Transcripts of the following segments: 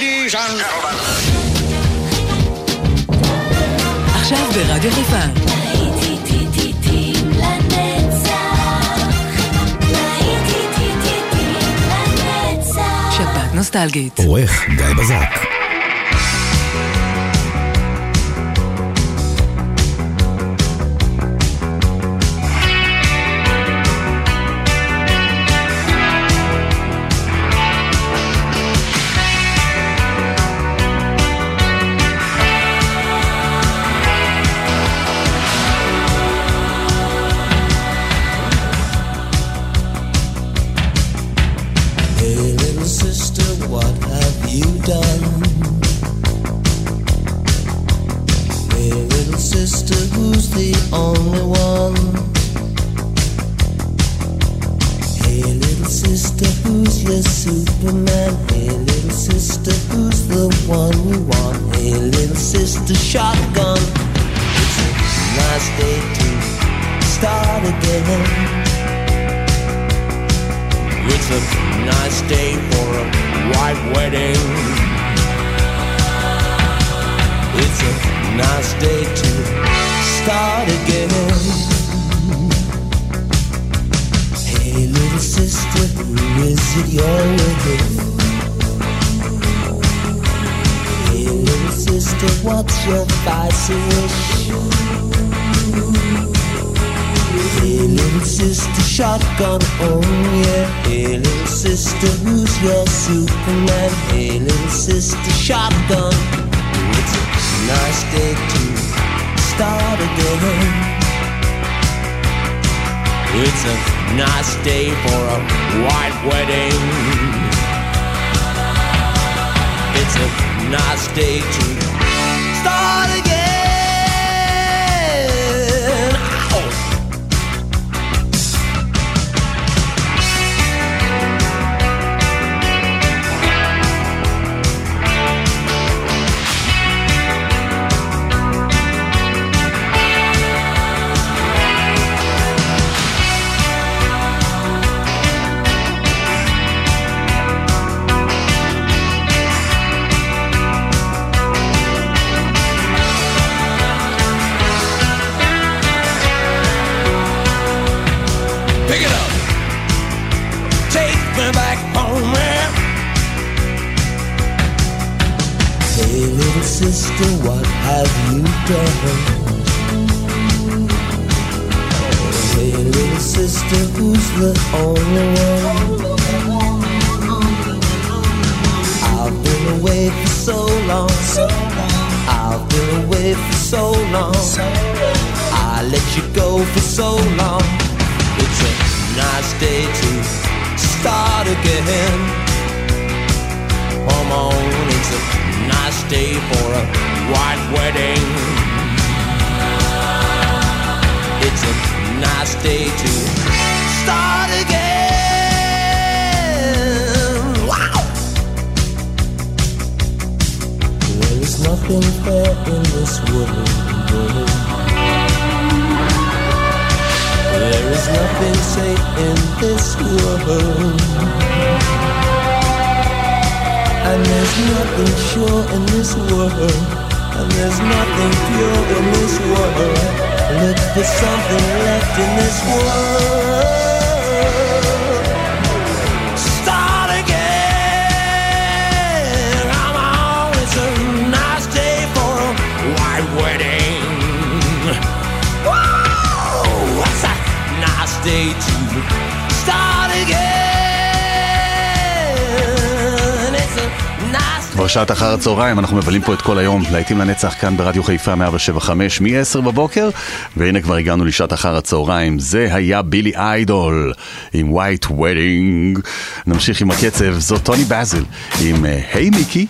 Ladies and gentlemen. עכשיו ברדיו חיפה. שפעת נוסטלגית. עורך גיא בזק. Little sister, shotgun. It's a nice day to start again. It's a nice day for a white wedding. It's a nice day to Pick it up. Take me back home, man. Hey, little sister, what have you done? Hey, little sister, who's the only one? I've been away for so long. I've been away for so long. I let you go for so long. Nice day to start again. Come on, it's a nice day for a white wedding. It's a nice day to start again. Wow! Well, there's nothing fair in this world. There is nothing safe in this world. And there's nothing sure in this world. And there's nothing pure in this world. Look for something left in this world. Day to start again? It's a nice כבר שעת אחר הצהריים, אנחנו מבלים פה את כל היום, להיטים לנצח כאן ברדיו חיפה 175 מ-10 בבוקר, והנה כבר הגענו לשעת אחר הצהריים, זה היה בילי איידול עם White Wedding. נמשיך עם הקצב, זאת טוני באזל עם אה, היי מיקי.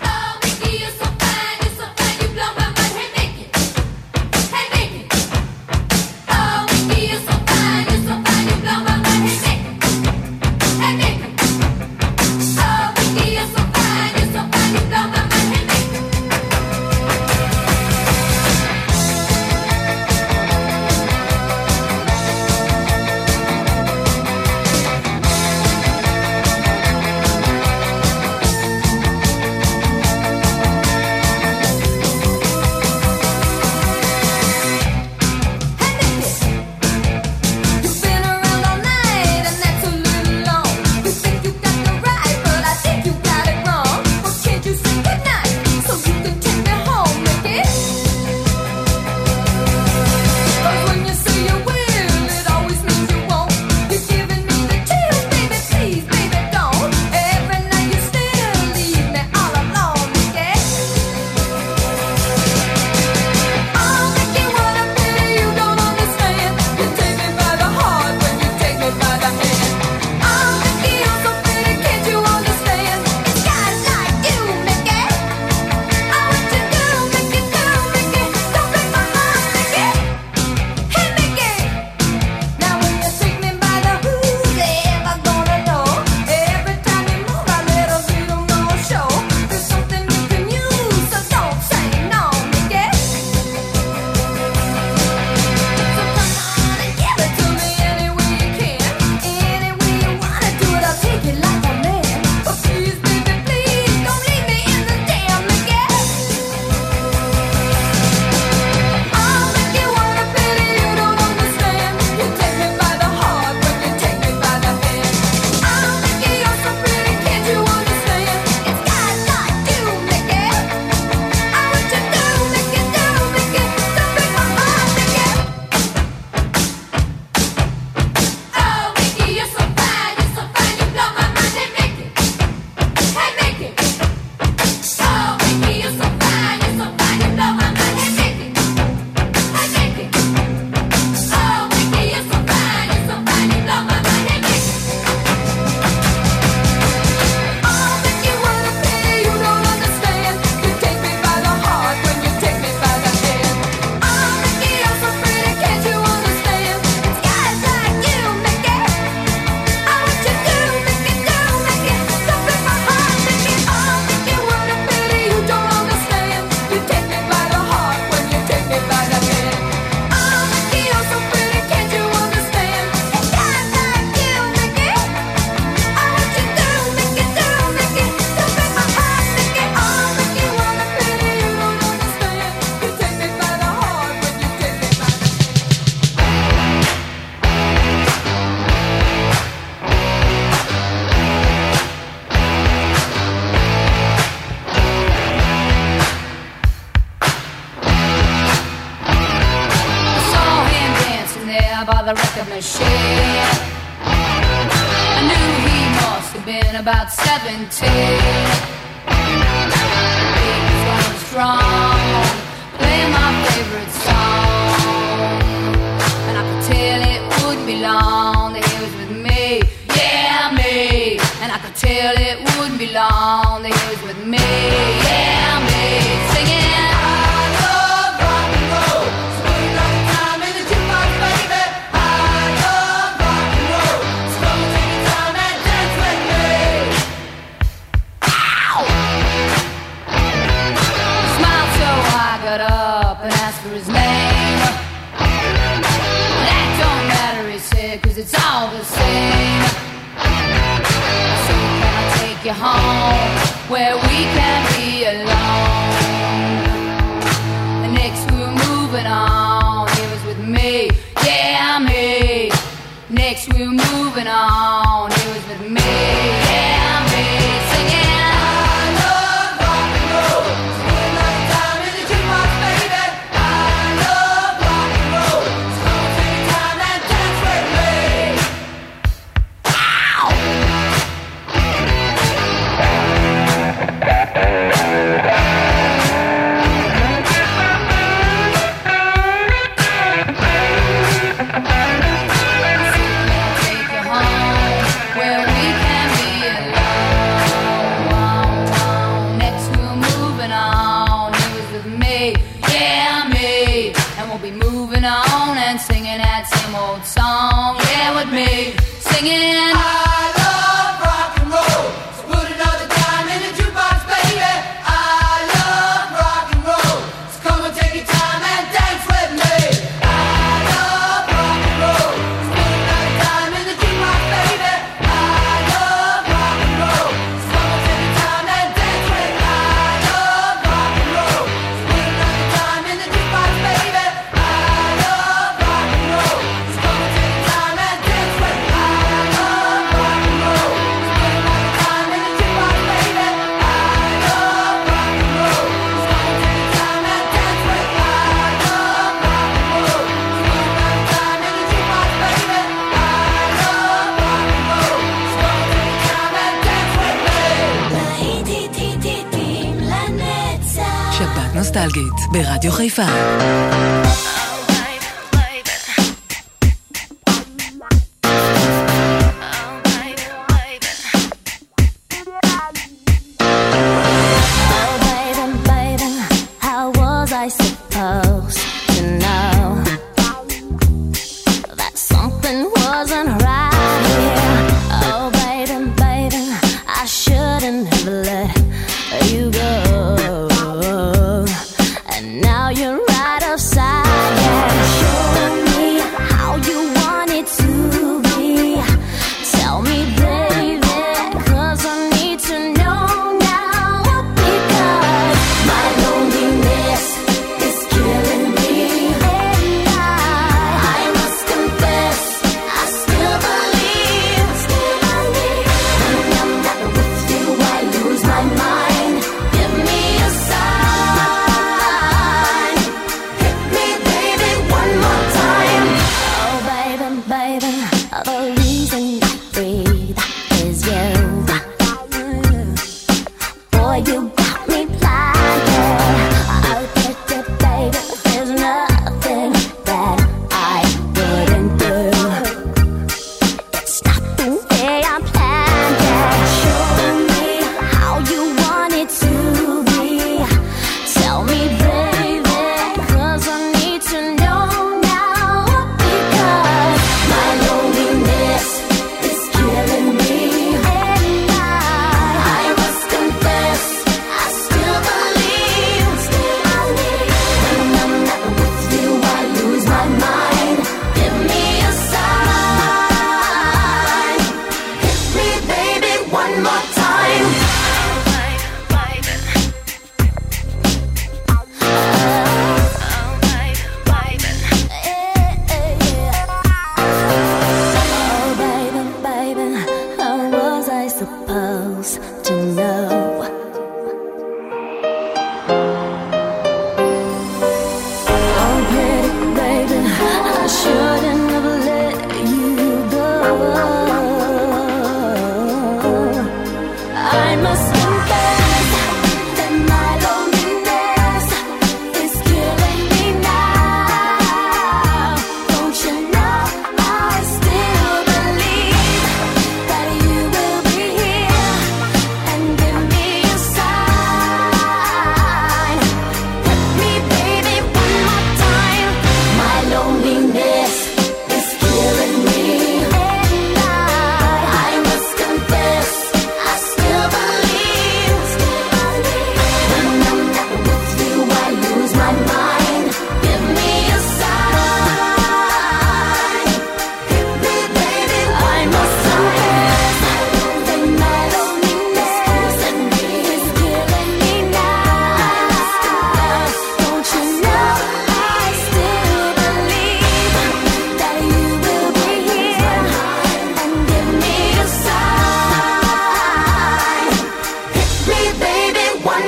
נוסטלגית, ברדיו חיפה.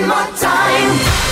my time.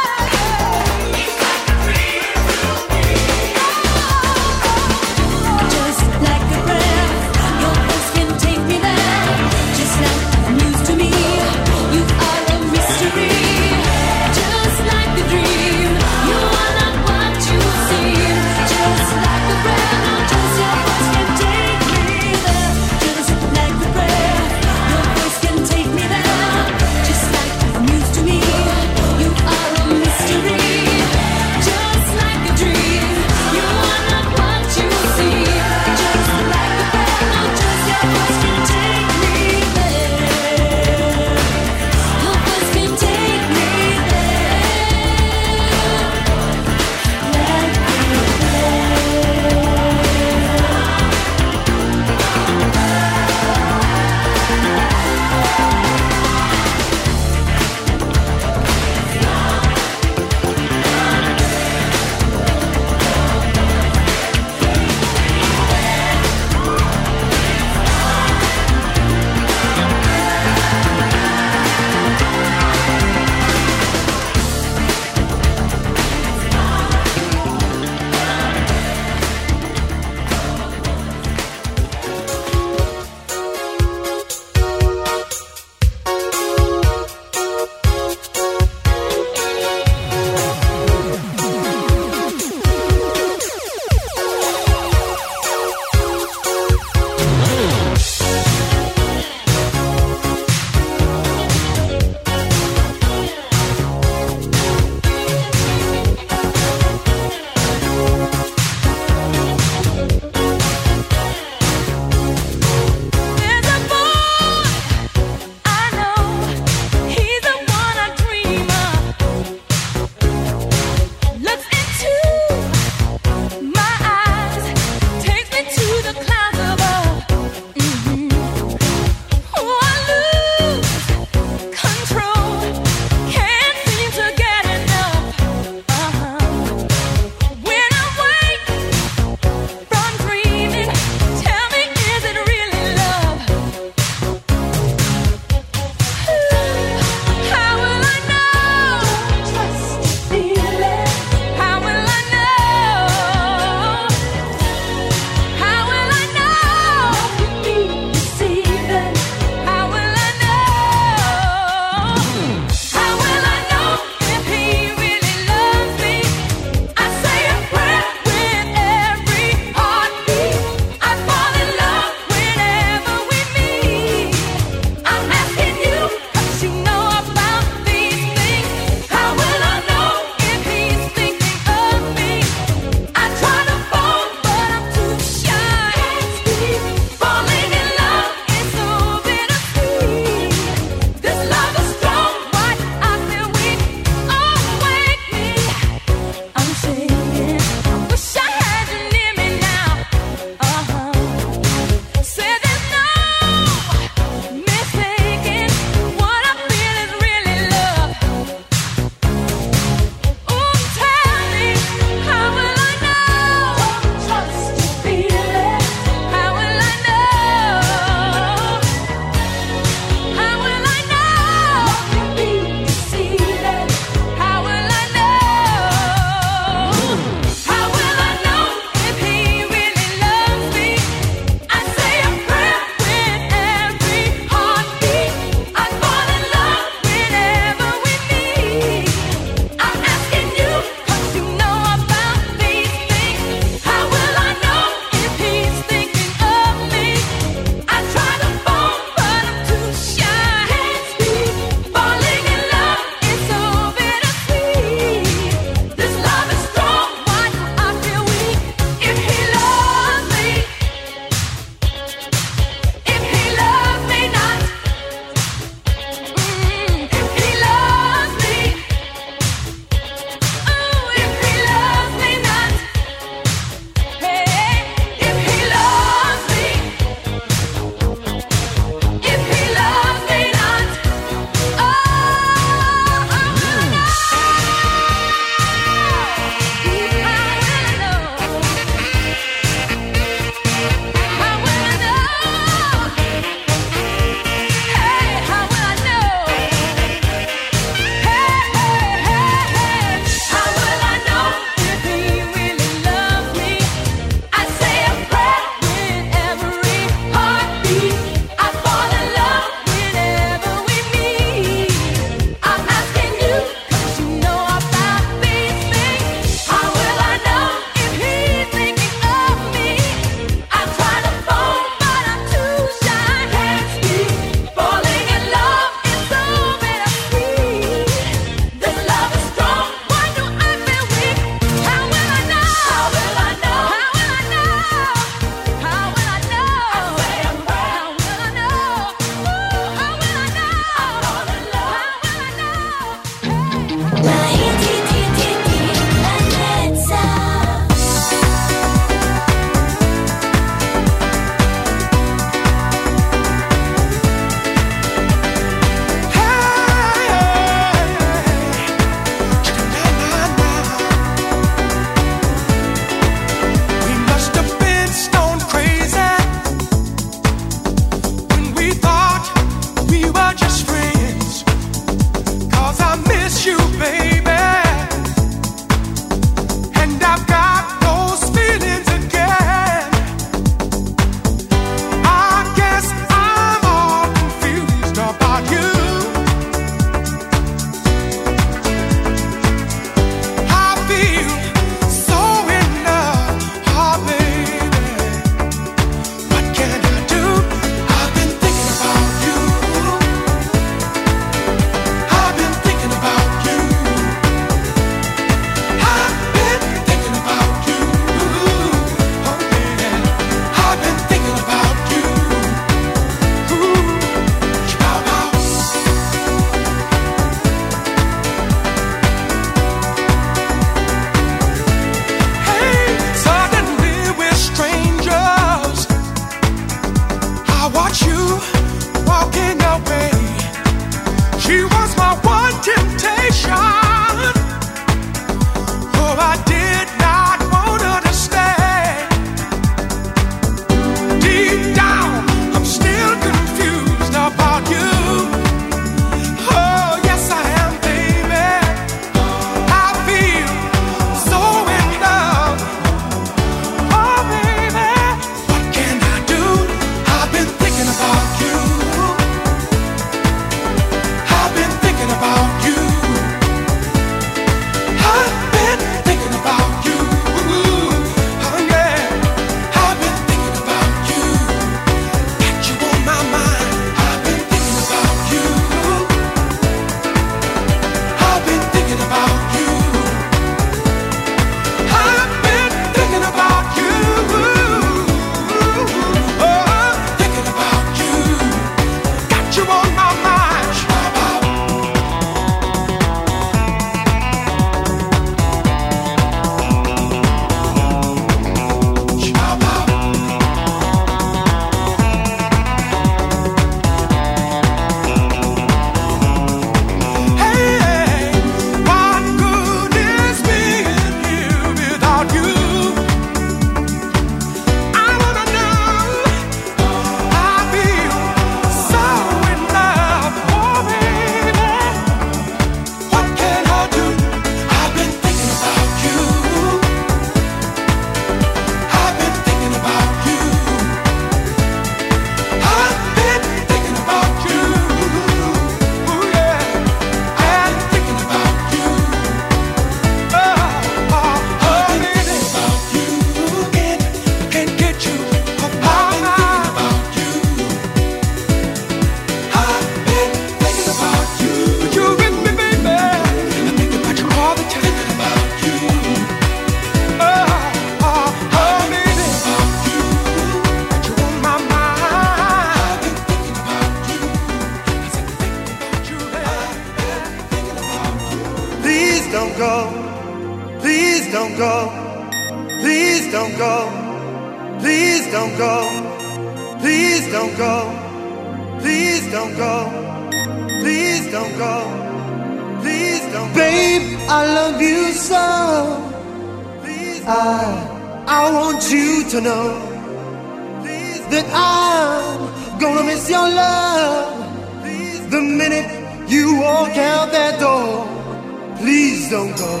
Please don't go.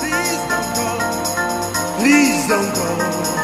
Please don't go. Please don't go.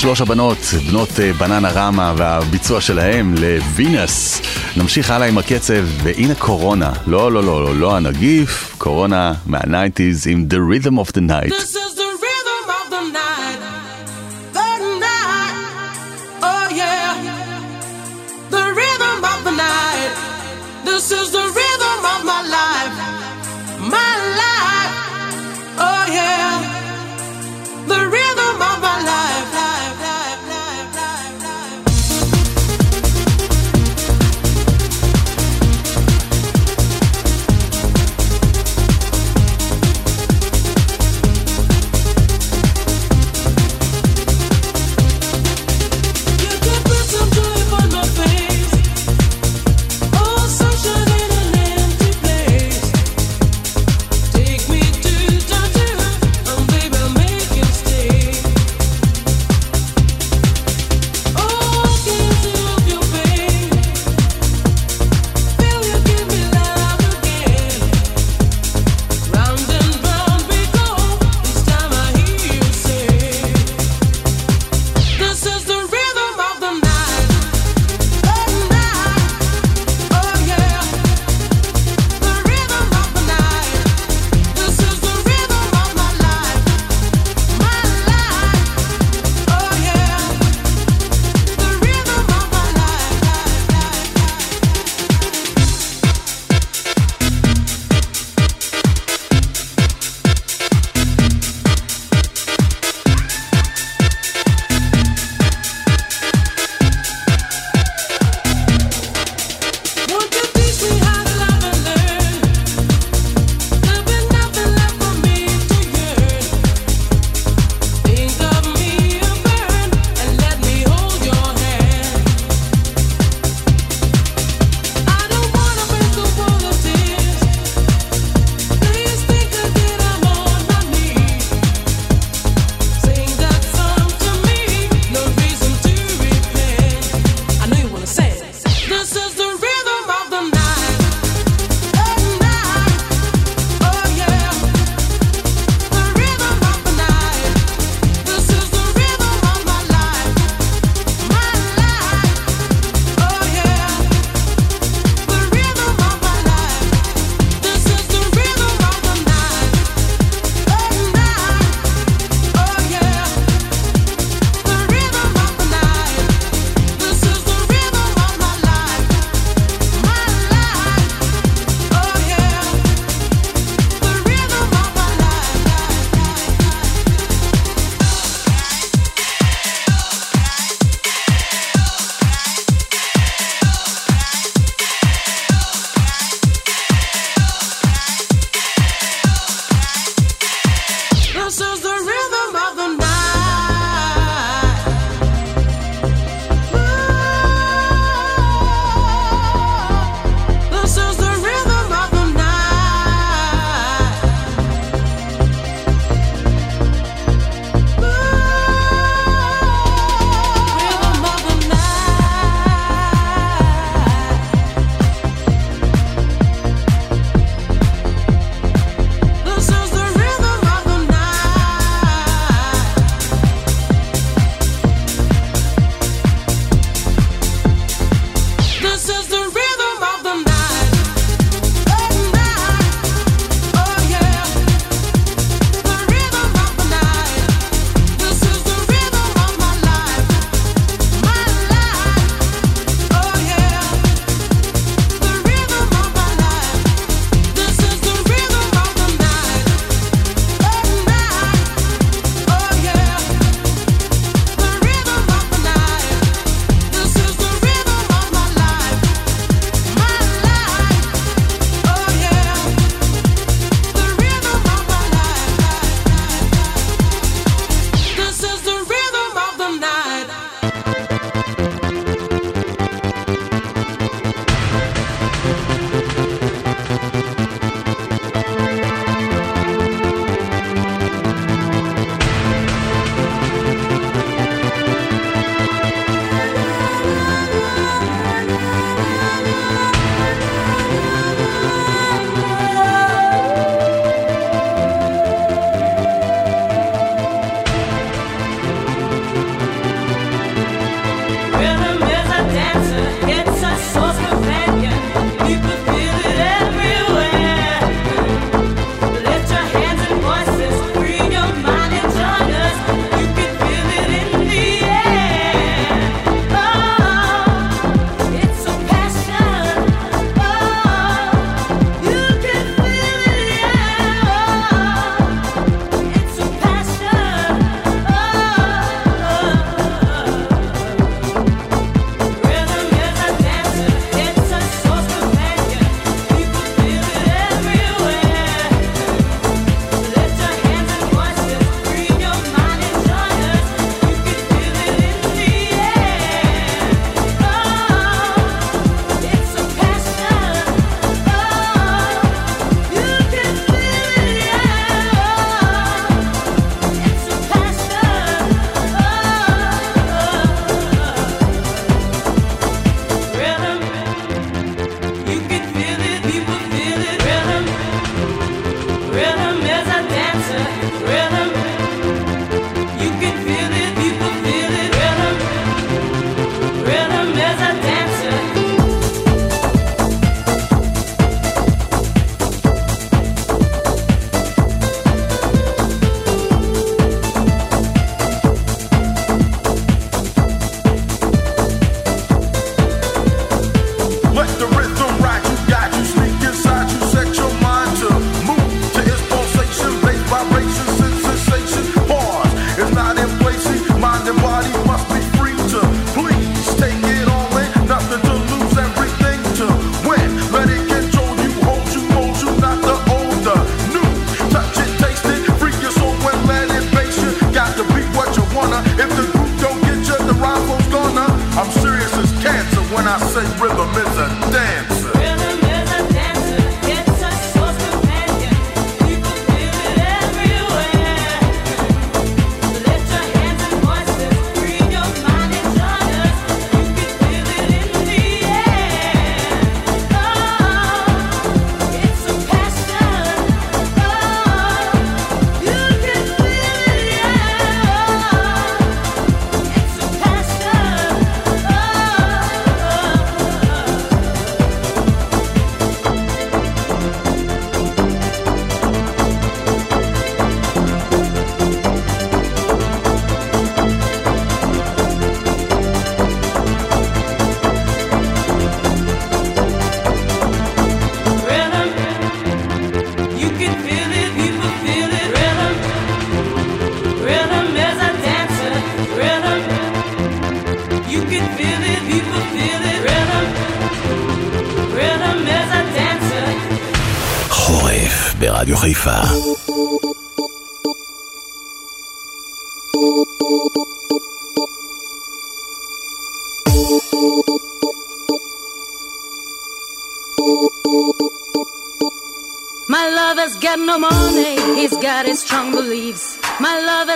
שלוש הבנות, בנות אה, בננה רמה והביצוע שלהם לווינס. נמשיך הלאה עם הקצב, והנה קורונה. לא, לא, לא, לא, לא הנגיף, קורונה מהניינטיז עם The Rhythm of the Night.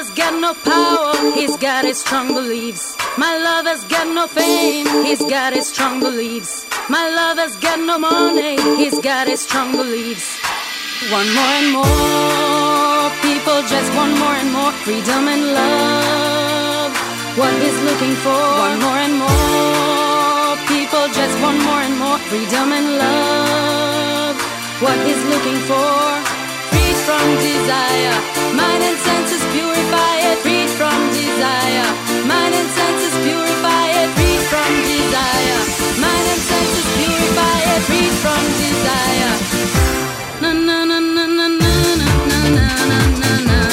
Lover's got no power, he's got his strong beliefs. My lover's got no fame, he's got his strong beliefs. My lover's got no money, he's got his strong beliefs. One more and more, people just want more and more freedom and love. What he's looking for, one more and more, people just want more and more freedom and love. What he's looking for, from desire, mind and senses purify it, freed from desire, mind and senses purify it, freed from desire, mind and senses purify it, freed from desire. Na na na na na na na na na na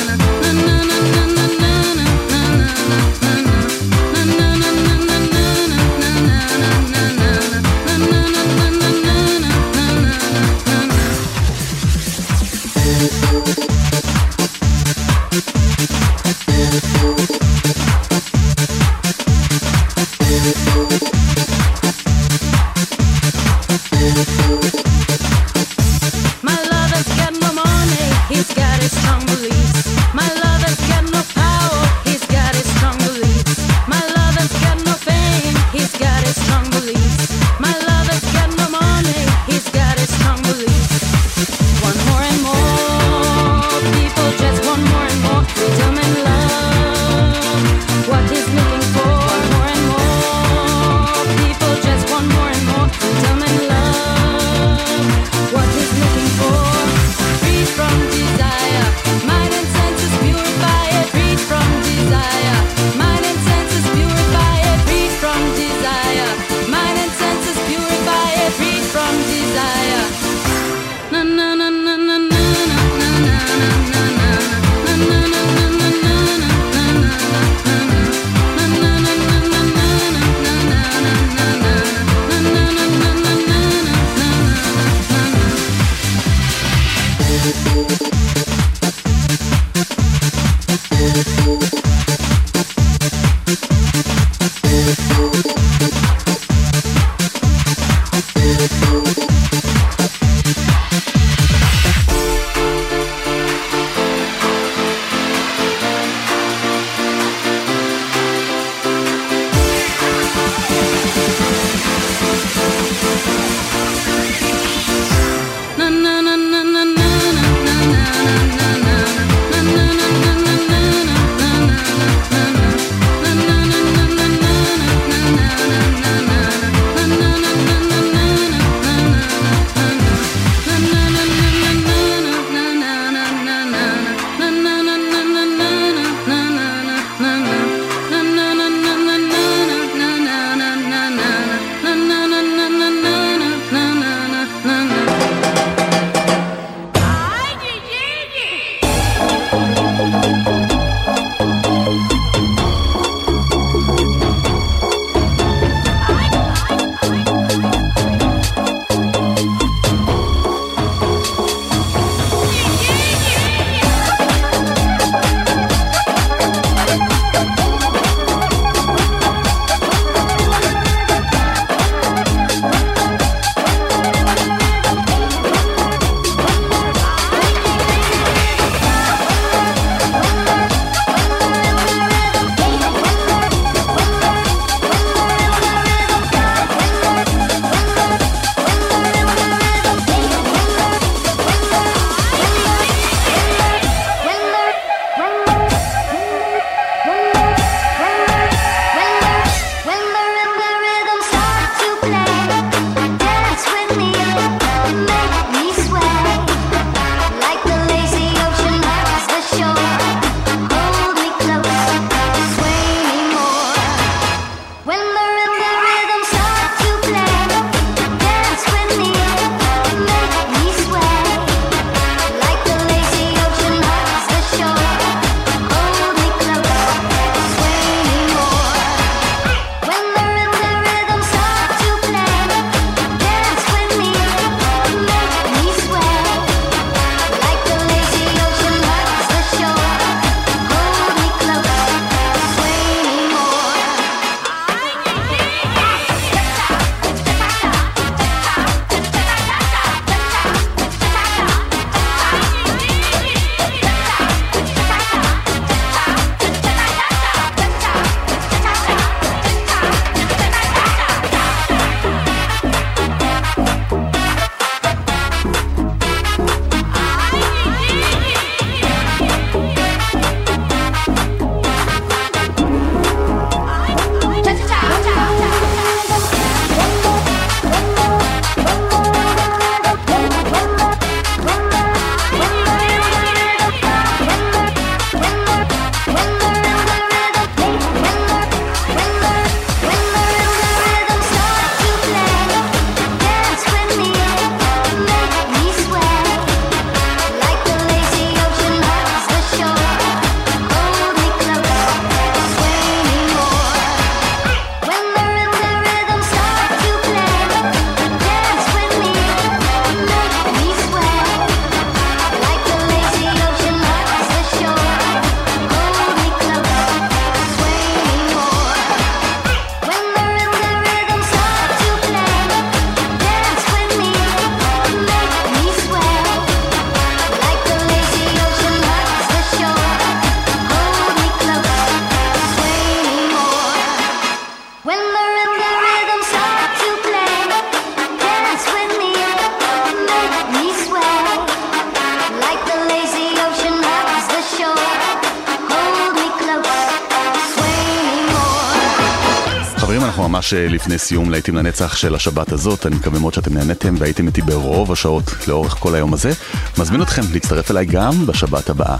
ממש אה, לפני סיום להיטים לנצח של השבת הזאת, אני מקווה מאוד שאתם נהנתם והייתם איתי ברוב השעות לאורך כל היום הזה. מזמין אתכם להצטרף אליי גם בשבת הבאה.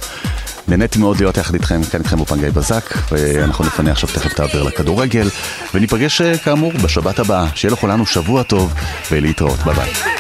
נהניתי מאוד להיות יחד איתכם, כאן איתכם אופן גיא בזק, ואנחנו נפנה עכשיו תכף את האוויר לכדורגל, וניפגש אה, כאמור בשבת הבאה. שיהיה לכולנו שבוע טוב, ולהתראות, ביי ביי.